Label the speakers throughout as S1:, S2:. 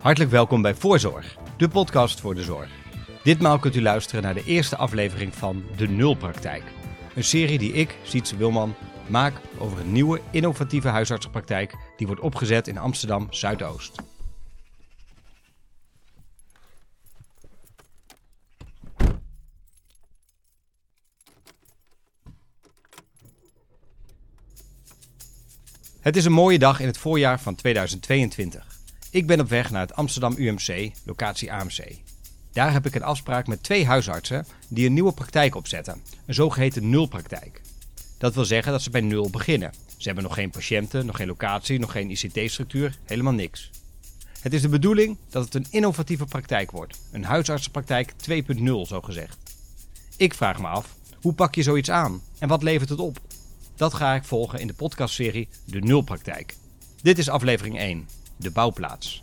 S1: Hartelijk welkom bij Voorzorg, de podcast voor de zorg. Ditmaal kunt u luisteren naar de eerste aflevering van De Nulpraktijk. Een serie die ik, Sietse Wilman, maak over een nieuwe innovatieve huisartsenpraktijk die wordt opgezet in Amsterdam Zuidoost. Het is een mooie dag in het voorjaar van 2022. Ik ben op weg naar het Amsterdam UMC, locatie AMC. Daar heb ik een afspraak met twee huisartsen die een nieuwe praktijk opzetten, een zogeheten nulpraktijk. Dat wil zeggen dat ze bij nul beginnen. Ze hebben nog geen patiënten, nog geen locatie, nog geen ICT-structuur, helemaal niks. Het is de bedoeling dat het een innovatieve praktijk wordt, een huisartsenpraktijk 2.0 zo gezegd. Ik vraag me af, hoe pak je zoiets aan en wat levert het op? Dat ga ik volgen in de podcastserie De Nulpraktijk. Dit is aflevering 1, de bouwplaats.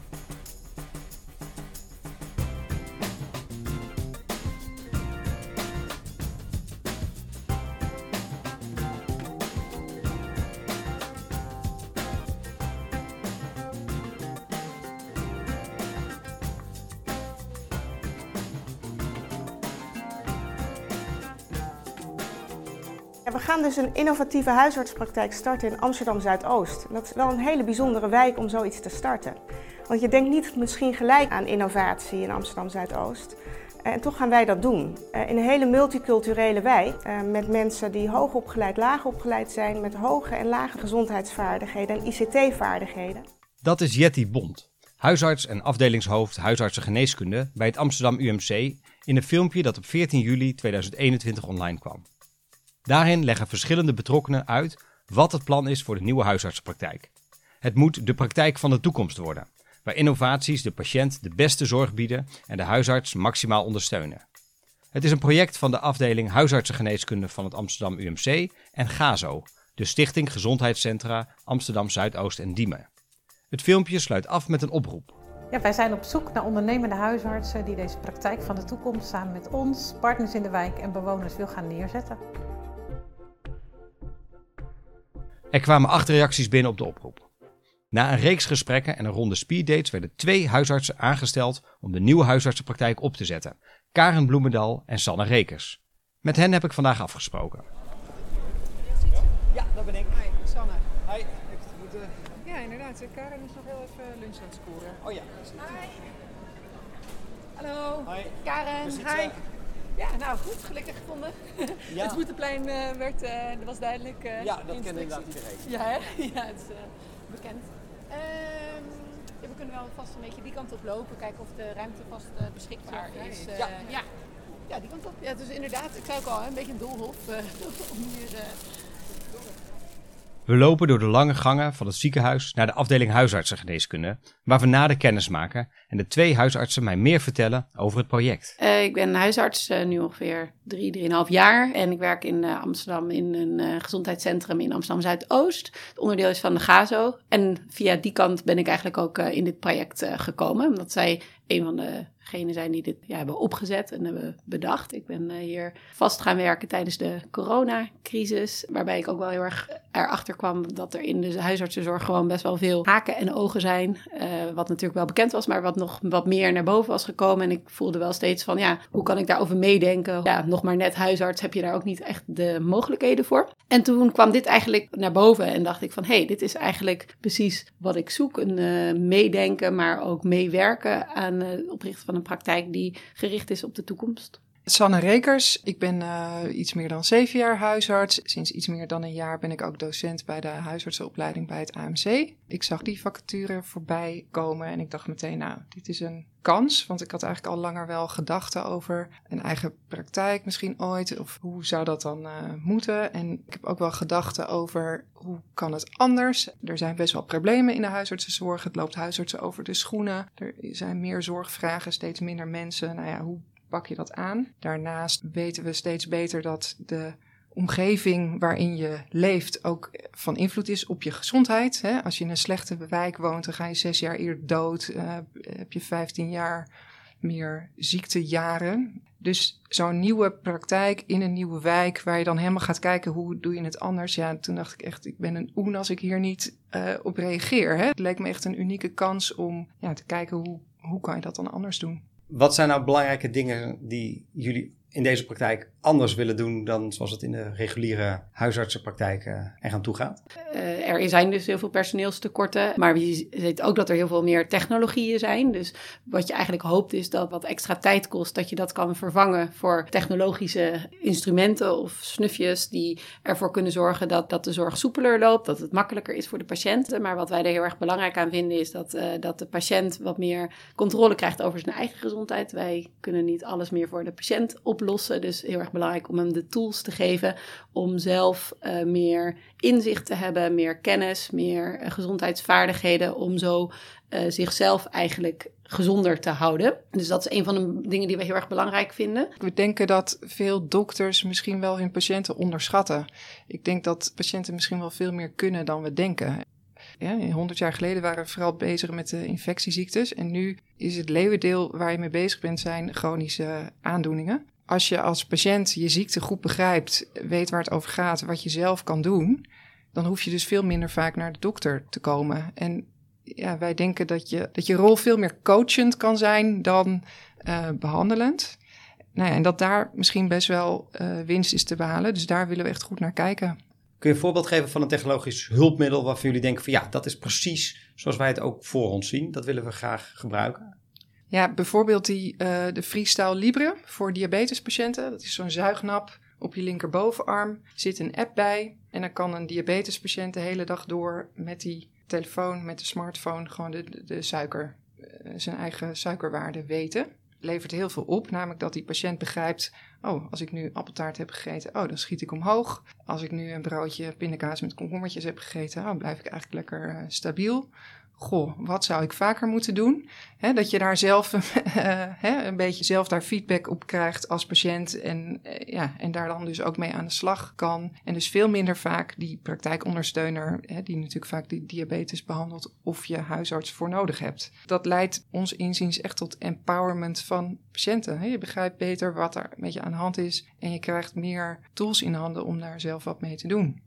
S2: We gaan dus een innovatieve huisartspraktijk starten in Amsterdam Zuidoost. Dat is wel een hele bijzondere wijk om zoiets te starten. Want je denkt niet misschien gelijk aan innovatie in Amsterdam Zuidoost. Eh, en toch gaan wij dat doen. Eh, in een hele multiculturele wijk eh, met mensen die hoog opgeleid, laag opgeleid zijn, met hoge en lage gezondheidsvaardigheden en ICT-vaardigheden.
S1: Dat is Jetty Bond, huisarts en afdelingshoofd huisartsengeneeskunde bij het Amsterdam UMC in een filmpje dat op 14 juli 2021 online kwam. Daarin leggen verschillende betrokkenen uit wat het plan is voor de nieuwe huisartsenpraktijk. Het moet de praktijk van de toekomst worden, waar innovaties de patiënt de beste zorg bieden en de huisarts maximaal ondersteunen. Het is een project van de afdeling huisartsengeneeskunde van het Amsterdam UMC en GAZO, de Stichting Gezondheidscentra Amsterdam Zuidoost en Diemen. Het filmpje sluit af met een oproep.
S3: Ja, wij zijn op zoek naar ondernemende huisartsen die deze praktijk van de toekomst samen met ons, partners in de wijk en bewoners wil gaan neerzetten.
S1: Er kwamen acht reacties binnen op de oproep. Na een reeks gesprekken en een ronde speeddates werden twee huisartsen aangesteld om de nieuwe huisartsenpraktijk op te zetten. Karen Bloemendal en Sanne Rekers. Met hen heb ik vandaag afgesproken.
S4: Ja, dat ben ik.
S5: Hi, Sanne.
S4: Hi.
S5: Ja, inderdaad. Karen is nog heel even lunch aan het scoren.
S4: Oh ja.
S5: Hallo.
S4: Hi.
S5: Karen. Hi.
S4: Eh,
S5: Ja, nou goed, gelukkig gevonden.
S4: Ja.
S5: Het Boeteplein eh, werd, eh, dat was duidelijk. eh,
S4: Ja, dat kent inderdaad iedereen.
S5: Ja, hè? ja, het is eh, bekend. Ehm, we kunnen wel vast een beetje die kant op lopen, kijken of de ruimte vast eh, beschikbaar is.
S4: ja.
S5: Eh,
S4: Ja.
S5: ja. Ja, die kant op. Ja, dus inderdaad, ik zei ook al, een beetje een doolhof eh, om hier...
S1: We lopen door de lange gangen van het ziekenhuis naar de afdeling huisartsengeneeskunde, waar we nader kennis maken en de twee huisartsen mij meer vertellen over het project.
S6: Eh, ik ben huisarts eh, nu ongeveer drie, drieënhalf jaar. En ik werk in eh, Amsterdam in een gezondheidscentrum in Amsterdam Zuidoost. Het onderdeel is van de GAZO. En via die kant ben ik eigenlijk ook in dit project gekomen. Omdat zij een van degenen zijn die dit hebben opgezet en hebben bedacht. Ik ben eh, hier vast gaan werken tijdens de coronacrisis. Waarbij ik ook wel heel erg erachter kwam dat er in de huisartsenzorg gewoon best wel veel haken en ogen zijn. Eh, wat natuurlijk wel bekend was, maar wat nog wat meer naar boven was gekomen. En ik voelde wel steeds van, ja, hoe kan ik daarover meedenken? Ja, nog maar net huisarts heb je daar ook niet echt de mogelijkheden voor. En toen kwam dit eigenlijk naar boven en dacht ik van, hé, hey, dit is eigenlijk precies wat ik zoek. Een eh, meedenken, maar ook meewerken aan het oprichten van een praktijk die gericht is op de toekomst.
S5: Sanne Rekers, ik ben eh, iets meer dan zeven jaar huisarts. Sinds iets meer dan een jaar ben ik ook docent bij de huisartsenopleiding bij het AMC. Ik zag die vacature voorbij komen en ik dacht meteen, nou, dit is een kans. Want ik had eigenlijk al langer wel gedachten over een eigen praktijk misschien ooit. Of hoe zou dat dan eh, moeten? En ik heb ook wel gedachten over hoe kan het anders? Er zijn best wel problemen in de huisartsenzorg. Het loopt huisartsen over de schoenen. Er zijn meer zorgvragen, steeds minder mensen. Nou ja, hoe pak je dat aan. Daarnaast weten we steeds beter dat de omgeving waarin je leeft ook van invloed is op je gezondheid. Als je in een slechte wijk woont, dan ga je zes jaar eerder dood. Uh, heb je 15 jaar meer ziektejaren. Dus zo'n nieuwe praktijk in een nieuwe wijk, waar je dan helemaal gaat kijken hoe doe je het anders. Ja, toen dacht ik echt, ik ben een oen als ik hier niet uh, op reageer. Hè? Het leek me echt een unieke kans om ja, te kijken hoe, hoe kan je dat dan anders doen.
S1: Wat zijn nou belangrijke dingen die jullie in deze praktijk anders willen doen dan zoals het in de reguliere huisartsenpraktijk uh, er aan toe gaat?
S6: Uh, er zijn dus heel veel personeelstekorten, maar je ziet ook dat er heel veel meer technologieën zijn. Dus wat je eigenlijk hoopt is dat wat extra tijd kost, dat je dat kan vervangen voor technologische instrumenten of snufjes die ervoor kunnen zorgen dat, dat de zorg soepeler loopt, dat het makkelijker is voor de patiënten. Maar wat wij er heel erg belangrijk aan vinden is dat, uh, dat de patiënt wat meer controle krijgt over zijn eigen gezondheid. Wij kunnen niet alles meer voor de patiënt oplossen, dus heel erg belangrijk om hem de tools te geven om zelf uh, meer inzicht te hebben, meer kennis, meer uh, gezondheidsvaardigheden, om zo uh, zichzelf eigenlijk gezonder te houden. Dus dat is een van de dingen die we heel erg belangrijk vinden.
S5: We denken dat veel dokters misschien wel hun patiënten onderschatten. Ik denk dat patiënten misschien wel veel meer kunnen dan we denken. Ja, 100 jaar geleden waren we vooral bezig met de infectieziektes. En nu is het leeuwendeel waar je mee bezig bent, zijn chronische aandoeningen als je als patiënt je ziekte goed begrijpt, weet waar het over gaat, wat je zelf kan doen, dan hoef je dus veel minder vaak naar de dokter te komen. En ja, wij denken dat je, dat je rol veel meer coachend kan zijn dan uh, behandelend. Nou ja, en dat daar misschien best wel uh, winst is te behalen. Dus daar willen we echt goed naar kijken.
S1: Kun je een voorbeeld geven van een technologisch hulpmiddel waarvan jullie denken van ja, dat is precies zoals wij het ook voor ons zien. Dat willen we graag gebruiken.
S5: Ja, bijvoorbeeld die, uh, de Freestyle Libre voor diabetespatiënten. Dat is zo'n zuignap op je linkerbovenarm. Er zit een app bij en dan kan een diabetespatiënt de hele dag door met die telefoon, met de smartphone, gewoon de, de, suiker, uh, zijn eigen suikerwaarde weten. Levert heel veel op, namelijk dat die patiënt begrijpt: oh, als ik nu appeltaart heb gegeten, oh, dan schiet ik omhoog. Als ik nu een broodje pindakaas met komkommertjes heb gegeten, oh, blijf ik eigenlijk lekker uh, stabiel goh, wat zou ik vaker moeten doen? dat je daar zelf uh, een beetje zelf daar feedback op krijgt als patiënt en, uh, ja, en daar dan dus ook mee aan de slag kan. En dus veel minder vaak die praktijkondersteuner, die natuurlijk vaak die diabetes behandelt, of je huisarts voor nodig hebt. Dat leidt ons inziens echt tot empowerment van patiënten. Je begrijpt beter wat er met je aan de hand is en je krijgt meer tools in handen om daar zelf wat mee te doen.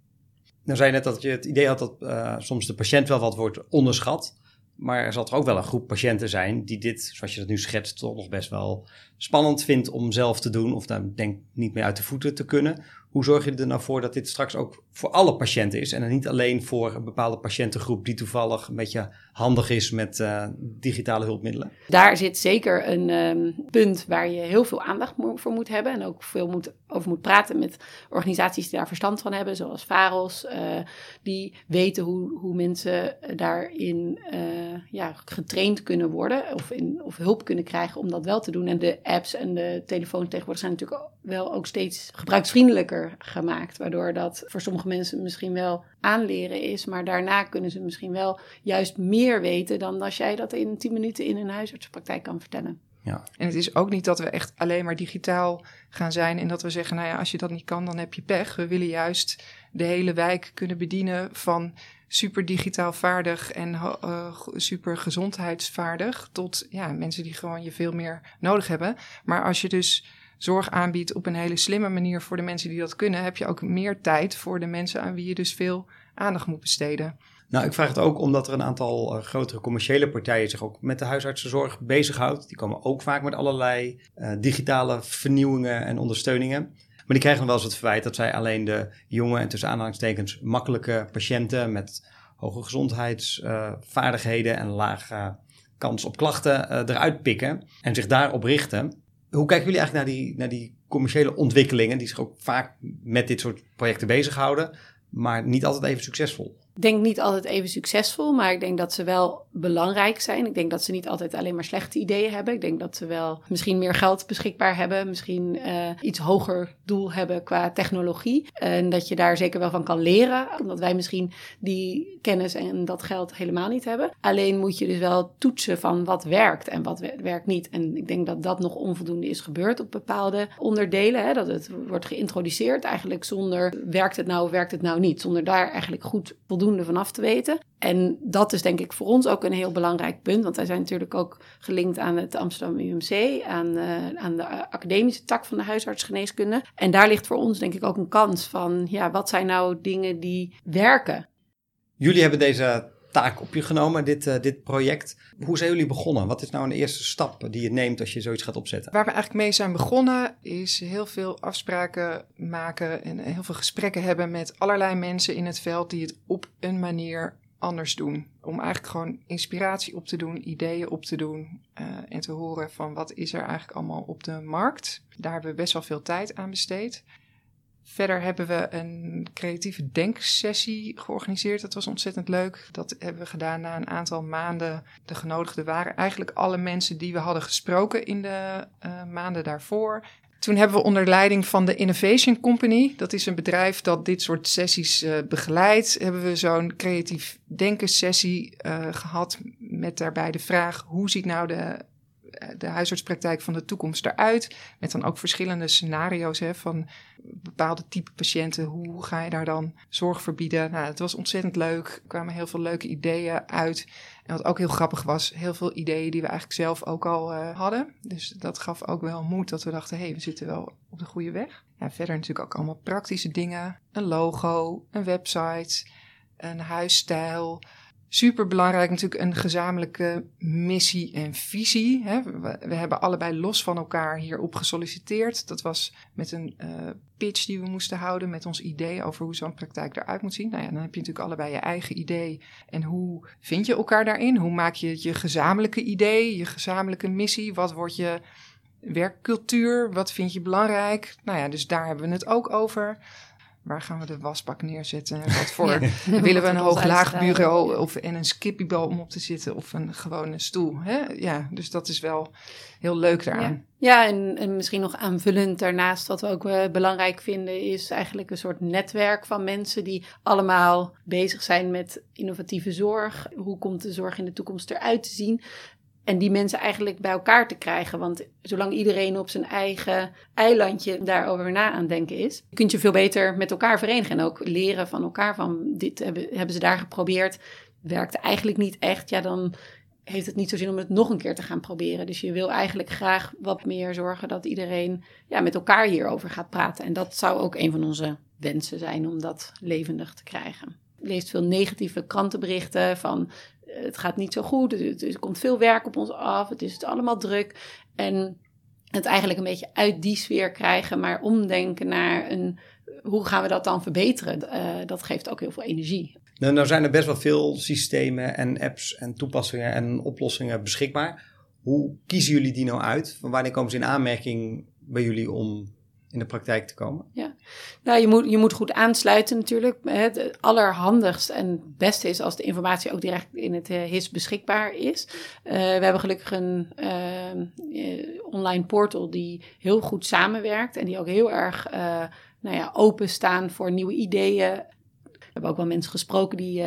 S1: Nou zei je net dat je het idee had dat uh, soms de patiënt wel wat wordt onderschat. Maar er zal er ook wel een groep patiënten zijn die dit, zoals je dat nu schetst, toch nog best wel spannend vindt om zelf te doen. Of daar denk niet meer uit de voeten te kunnen. Hoe zorg je er nou voor dat dit straks ook voor alle patiënten is en niet alleen voor een bepaalde patiëntengroep die toevallig een beetje handig is met uh, digitale hulpmiddelen?
S6: Daar zit zeker een um, punt waar je heel veel aandacht voor moet hebben en ook veel moet, over moet praten met organisaties die daar verstand van hebben, zoals VAROS, uh, die weten hoe, hoe mensen daarin uh, ja, getraind kunnen worden of, in, of hulp kunnen krijgen om dat wel te doen. En de apps en de telefoon tegenwoordig zijn natuurlijk wel ook steeds gebruiksvriendelijker gemaakt, waardoor dat voor sommige mensen misschien wel aanleren is, maar daarna kunnen ze misschien wel juist meer weten dan als jij dat in 10 minuten in een huisartsenpraktijk kan vertellen.
S5: Ja. En het is ook niet dat we echt alleen maar digitaal gaan zijn en dat we zeggen, nou ja, als je dat niet kan, dan heb je pech. We willen juist de hele wijk kunnen bedienen van super digitaal vaardig en uh, super gezondheidsvaardig tot ja, mensen die gewoon je veel meer nodig hebben. Maar als je dus zorg aanbiedt op een hele slimme manier voor de mensen die dat kunnen, heb je ook meer tijd voor de mensen aan wie je dus veel aandacht moet besteden.
S1: Nou, ik vraag het ook omdat er een aantal uh, grotere commerciële partijen zich ook met de huisartsenzorg bezighoudt. Die komen ook vaak met allerlei uh, digitale vernieuwingen en ondersteuningen. Maar die krijgen wel eens het verwijt dat zij alleen de jonge en tussen aanhalingstekens makkelijke patiënten met hoge gezondheidsvaardigheden en lage kans op klachten eruit pikken en zich daarop richten. Hoe kijken jullie eigenlijk naar die, naar die commerciële ontwikkelingen, die zich ook vaak met dit soort projecten bezighouden, maar niet altijd even succesvol?
S6: Denk niet altijd even succesvol, maar ik denk dat ze wel belangrijk zijn. Ik denk dat ze niet altijd alleen maar slechte ideeën hebben. Ik denk dat ze wel misschien meer geld beschikbaar hebben, misschien uh, iets hoger doel hebben qua technologie. En dat je daar zeker wel van kan leren, omdat wij misschien die kennis en dat geld helemaal niet hebben. Alleen moet je dus wel toetsen van wat werkt en wat werkt niet. En ik denk dat dat nog onvoldoende is gebeurd op bepaalde onderdelen. Hè? Dat het wordt geïntroduceerd eigenlijk zonder werkt het nou of werkt het nou niet. Zonder daar eigenlijk goed voldoende vanaf te weten. En dat is denk ik voor ons ook een heel belangrijk punt, want wij zijn natuurlijk ook gelinkt aan het Amsterdam UMC, aan, uh, aan de academische tak van de huisartsgeneeskunde. En daar ligt voor ons denk ik ook een kans van, ja, wat zijn nou dingen die werken?
S1: Jullie hebben deze taak op je genomen, dit, uh, dit project. Hoe zijn jullie begonnen? Wat is nou een eerste stap die je neemt als je zoiets gaat opzetten?
S5: Waar we eigenlijk mee zijn begonnen is heel veel afspraken maken en heel veel gesprekken hebben met allerlei mensen in het veld die het op een manier anders doen. Om eigenlijk gewoon inspiratie op te doen, ideeën op te doen uh, en te horen van wat is er eigenlijk allemaal op de markt. Daar hebben we best wel veel tijd aan besteed. Verder hebben we een creatieve denksessie georganiseerd. Dat was ontzettend leuk. Dat hebben we gedaan na een aantal maanden. De genodigden waren eigenlijk alle mensen die we hadden gesproken in de uh, maanden daarvoor. Toen hebben we onder leiding van de Innovation Company, dat is een bedrijf dat dit soort sessies uh, begeleidt, hebben we zo'n creatief denken sessie uh, gehad met daarbij de vraag hoe ziet nou de de huisartspraktijk van de toekomst eruit. Met dan ook verschillende scenario's hè, van bepaalde type patiënten. Hoe ga je daar dan zorg verbieden? Nou, het was ontzettend leuk. Er kwamen heel veel leuke ideeën uit. En wat ook heel grappig was, heel veel ideeën die we eigenlijk zelf ook al uh, hadden. Dus dat gaf ook wel moed dat we dachten, hé, hey, we zitten wel op de goede weg. Ja, verder natuurlijk ook allemaal praktische dingen. Een logo, een website, een huisstijl super belangrijk natuurlijk een gezamenlijke missie en visie. Hè. We, hebben allebei los van elkaar hierop gesolliciteerd. Dat was met een uh, pitch die we moesten houden met ons idee over hoe zo'n praktijk eruit moet zien. Nou ja, dan heb je natuurlijk allebei je eigen idee. En hoe vind je elkaar daarin? Hoe maak je je gezamenlijke idee, je gezamenlijke missie? Wat wordt je werkcultuur? Wat vind je belangrijk? Nou ja, dus daar hebben we het ook over. Waar gaan we de wasbak neerzetten? Wat voor willen we een hoog-laag bureau of en een skippybo om op te zitten of een gewone stoel? Hè? Ja, dus dat is wel heel leuk daaraan.
S6: Ja, ja en, en, misschien nog aanvullend daarnaast wat we ook uh, belangrijk vinden is eigenlijk een soort netwerk van mensen die allemaal bezig zijn met innovatieve zorg. Hoe komt de zorg in de toekomst eruit te zien? En die mensen eigenlijk bij elkaar te krijgen. Want zolang iedereen op zijn eigen eilandje daarover na aan denken is, kun je veel beter met elkaar verenigen. En ook leren van elkaar van dit hebben, hebben ze daar geprobeerd. Werkte eigenlijk niet echt. Ja, dan heeft het niet zo zin om het nog een keer te gaan proberen. Dus je wil eigenlijk graag wat meer zorgen dat iedereen ja, met elkaar hierover gaat praten. En dat zou ook een van onze wensen zijn om dat levendig te krijgen. leest veel negatieve krantenberichten van het gaat niet zo goed, er, komt veel werk op ons af, het is allemaal druk. En het eigenlijk een beetje uit die sfeer krijgen, maar omdenken naar een, hoe gaan we dat dan verbeteren? Uh, dat geeft ook heel veel energie.
S1: Nou, nou zijn er best wel veel systemen en apps en toepassingen en oplossingen beschikbaar. Hoe kiezen jullie die nou uit? Van wanneer komen ze in aanmerking bij jullie om in de praktijk te komen?
S6: Ja, nou, je moet, je moet goed aansluiten natuurlijk. Het allerhandigst en beste is als de informatie ook direct in het eh, HIS beschikbaar is. Uh, we hebben gelukkig een uh, online portal die heel goed samenwerkt en die ook heel erg nou ja, openstaan voor nieuwe ideeën. We hebben ook wel mensen gesproken die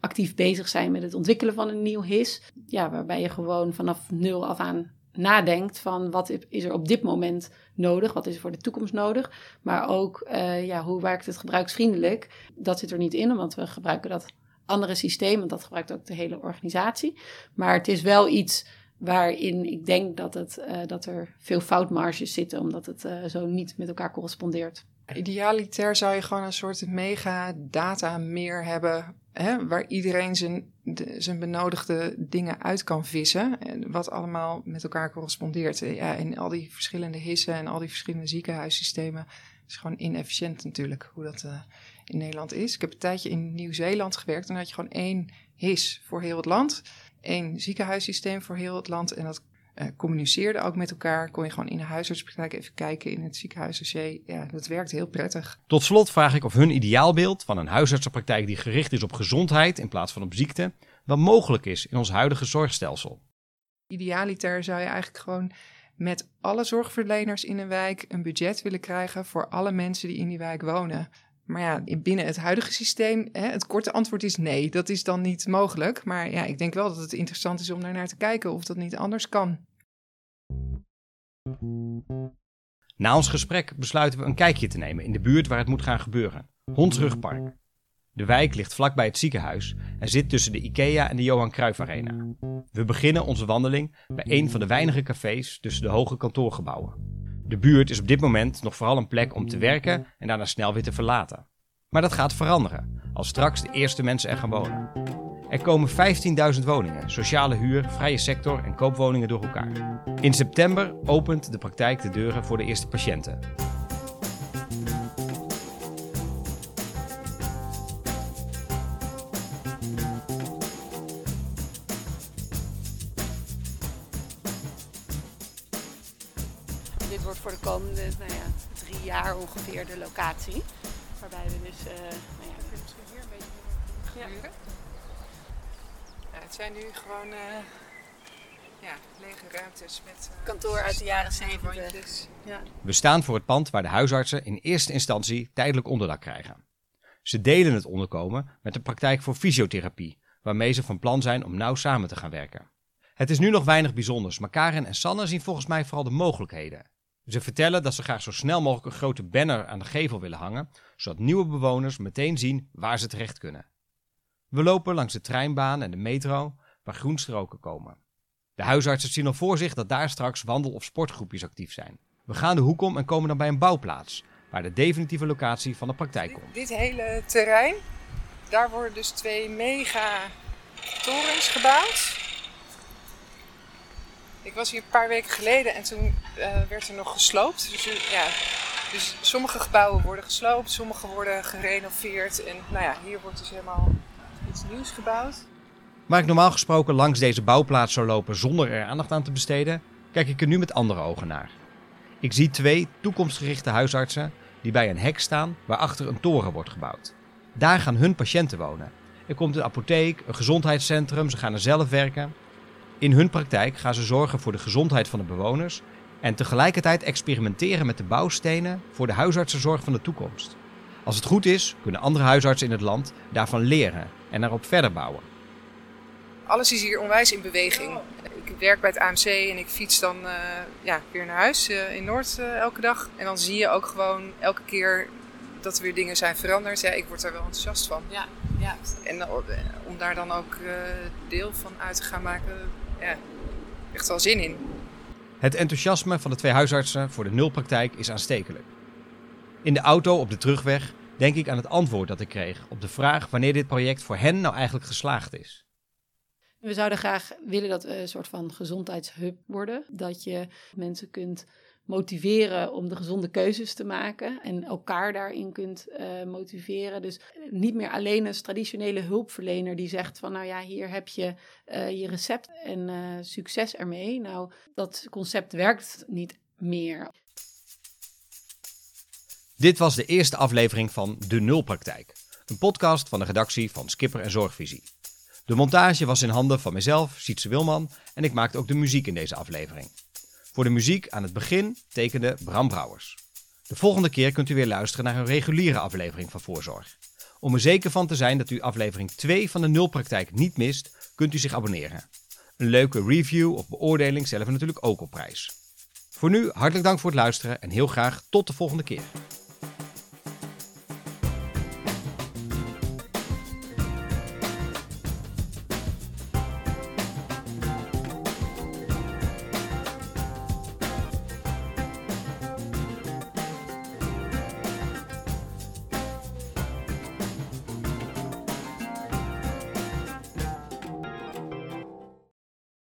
S6: actief bezig zijn met het ontwikkelen van een nieuw HIS. Ja, waarbij je gewoon vanaf nul af aan nadenkt van wat is er op dit moment nodig, wat is er voor de toekomst nodig, maar ook uh, ja, hoe werkt het gebruiksvriendelijk. Dat zit er niet in, want we gebruiken dat andere systeem, want dat gebruikt ook de hele organisatie. Maar het is wel iets waarin ik denk dat, het, uh, dat er veel foutmarges zitten, omdat het uh, zo niet met elkaar correspondeert.
S5: Idealiter zou je gewoon een soort mega data meer hebben hè, waar iedereen zijn, zijn benodigde dingen uit kan vissen. En wat allemaal met elkaar correspondeert. Ja, in al die verschillende hissen en al die verschillende ziekenhuissystemen. is gewoon inefficiënt natuurlijk hoe dat uh, in Nederland is. Ik heb een tijdje in Nieuw-Zeeland gewerkt. En dan had je gewoon één his voor heel het land. één ziekenhuissysteem voor heel het land. En dat uh, communiceerden ook met elkaar. Kon je gewoon in de huisartspraktijk even kijken in het ziekenhuisdossier. Ja, dat werkt heel prettig.
S1: Tot slot vraag ik of hun ideaalbeeld van een huisartsenpraktijk die gericht is op gezondheid in plaats van op ziekte, wel mogelijk is in ons huidige zorgstelsel.
S5: Idealiter zou je eigenlijk gewoon met alle zorgverleners in een wijk een budget willen krijgen voor alle mensen die in die wijk wonen. Maar ja, binnen het huidige systeem, hè, het korte antwoord is nee, dat is dan niet mogelijk. Maar ja, ik denk wel dat het interessant is om daar naar te kijken of dat niet anders kan.
S1: Na ons gesprek besluiten we een kijkje te nemen in de buurt waar het moet gaan gebeuren, Hondsrugpark. De wijk ligt vlakbij het ziekenhuis en zit tussen de IKEA en de Johan Cruijff Arena. We beginnen onze wandeling bij een van de weinige cafés tussen de hoge kantoorgebouwen. De buurt is op dit moment nog vooral een plek om te werken en daarna snel weer te verlaten. Maar dat gaat veranderen als straks de eerste mensen er gaan wonen. Er komen 15.000 woningen, sociale huur, vrije sector en koopwoningen door elkaar. In september opent de praktijk de deuren voor de eerste patiënten.
S6: Dit wordt voor de komende nou ja, drie jaar ongeveer de locatie. Waarbij we dus, eh, nou ja,
S5: je misschien hier een beetje gebeuren? Ja, het zijn nu gewoon eh, ja, lege ruimtes met eh,
S6: kantoor uit de jaren 70.
S5: wandjes.
S6: Ja.
S1: We staan voor het pand waar de huisartsen in eerste instantie tijdelijk onderdak krijgen. Ze delen het onderkomen met de praktijk voor fysiotherapie, waarmee ze van plan zijn om nauw samen te gaan werken. Het is nu nog weinig bijzonders, maar Karen en Sanne zien volgens mij vooral de mogelijkheden. Ze vertellen dat ze graag zo snel mogelijk een grote banner aan de gevel willen hangen, zodat nieuwe bewoners meteen zien waar ze terecht kunnen. We lopen langs de treinbaan en de metro, waar groenstroken komen. De huisartsen zien al voor zich dat daar straks wandel- of sportgroepjes actief zijn. We gaan de hoek om en komen dan bij een bouwplaats, waar de definitieve locatie van de praktijk komt.
S5: Dit, dit hele terrein, daar worden dus twee mega torens gebouwd. Ik was hier een paar weken geleden en toen eh, werd er nog gesloopt. Dus, eh, ja, dus sommige gebouwen worden gesloopt, sommige worden gerenoveerd. En nou ja, hier wordt dus helemaal iets nieuws gebouwd.
S1: Waar ik normaal gesproken langs deze bouwplaats zou lopen zonder er aandacht aan te besteden, kijk ik er nu met andere ogen naar. Ik zie twee toekomstgerichte huisartsen die bij een hek staan waarachter een toren wordt gebouwd. Daar gaan hun patiënten wonen. Er komt een apotheek, een gezondheidscentrum, ze gaan er zelf werken. In hun praktijk gaan ze zorgen voor de gezondheid van de bewoners en tegelijkertijd experimenteren met de bouwstenen voor de huisartsenzorg van de toekomst. Als het goed is, kunnen andere huisartsen in het land daarvan leren en daarop verder bouwen.
S5: Alles is hier onwijs in beweging. Ik werk bij het AMC en ik fiets dan eh, ja, weer naar huis eh, in Noord eh, elke dag. En dan zie je ook gewoon elke keer dat er weer dingen zijn veranderd. Ja, ik word daar wel enthousiast van.
S6: Ja, ja.
S5: En om daar dan ook eh, deel van uit te gaan maken, ja, echt wel zin in.
S1: Het enthousiasme van de twee huisartsen voor de nulpraktijk is aanstekelijk. In de auto op de terugweg denk ik aan het antwoord dat ik kreeg op de vraag wanneer dit project voor hen nou eigenlijk geslaagd is.
S6: We zouden graag willen dat we een soort van gezondheidshub worden. Dat je mensen kunt motiveren om de gezonde keuzes te maken en elkaar daarin kunt eh, motiveren. Dus niet meer alleen een traditionele hulpverlener die zegt van nou ja, hier heb je eh, je recept en eh, succes ermee. Nou, dat concept werkt niet meer.
S1: Dit was de eerste aflevering van De Nulpraktijk, een podcast van de redactie van Skipper en Zorgvisie. De montage was in handen van mezelf, Sietse Wilman, en ik maakte ook de muziek in deze aflevering. Voor de muziek aan het begin tekende Bram Brouwers. De volgende keer kunt u weer luisteren naar een reguliere aflevering van Voorzorg. Om er zeker van te zijn dat u aflevering 2 van de Nulpraktijk niet mist, kunt u zich abonneren. Een leuke review of beoordeling stellen we natuurlijk ook op prijs. Voor nu hartelijk dank voor het luisteren en heel graag tot de volgende keer.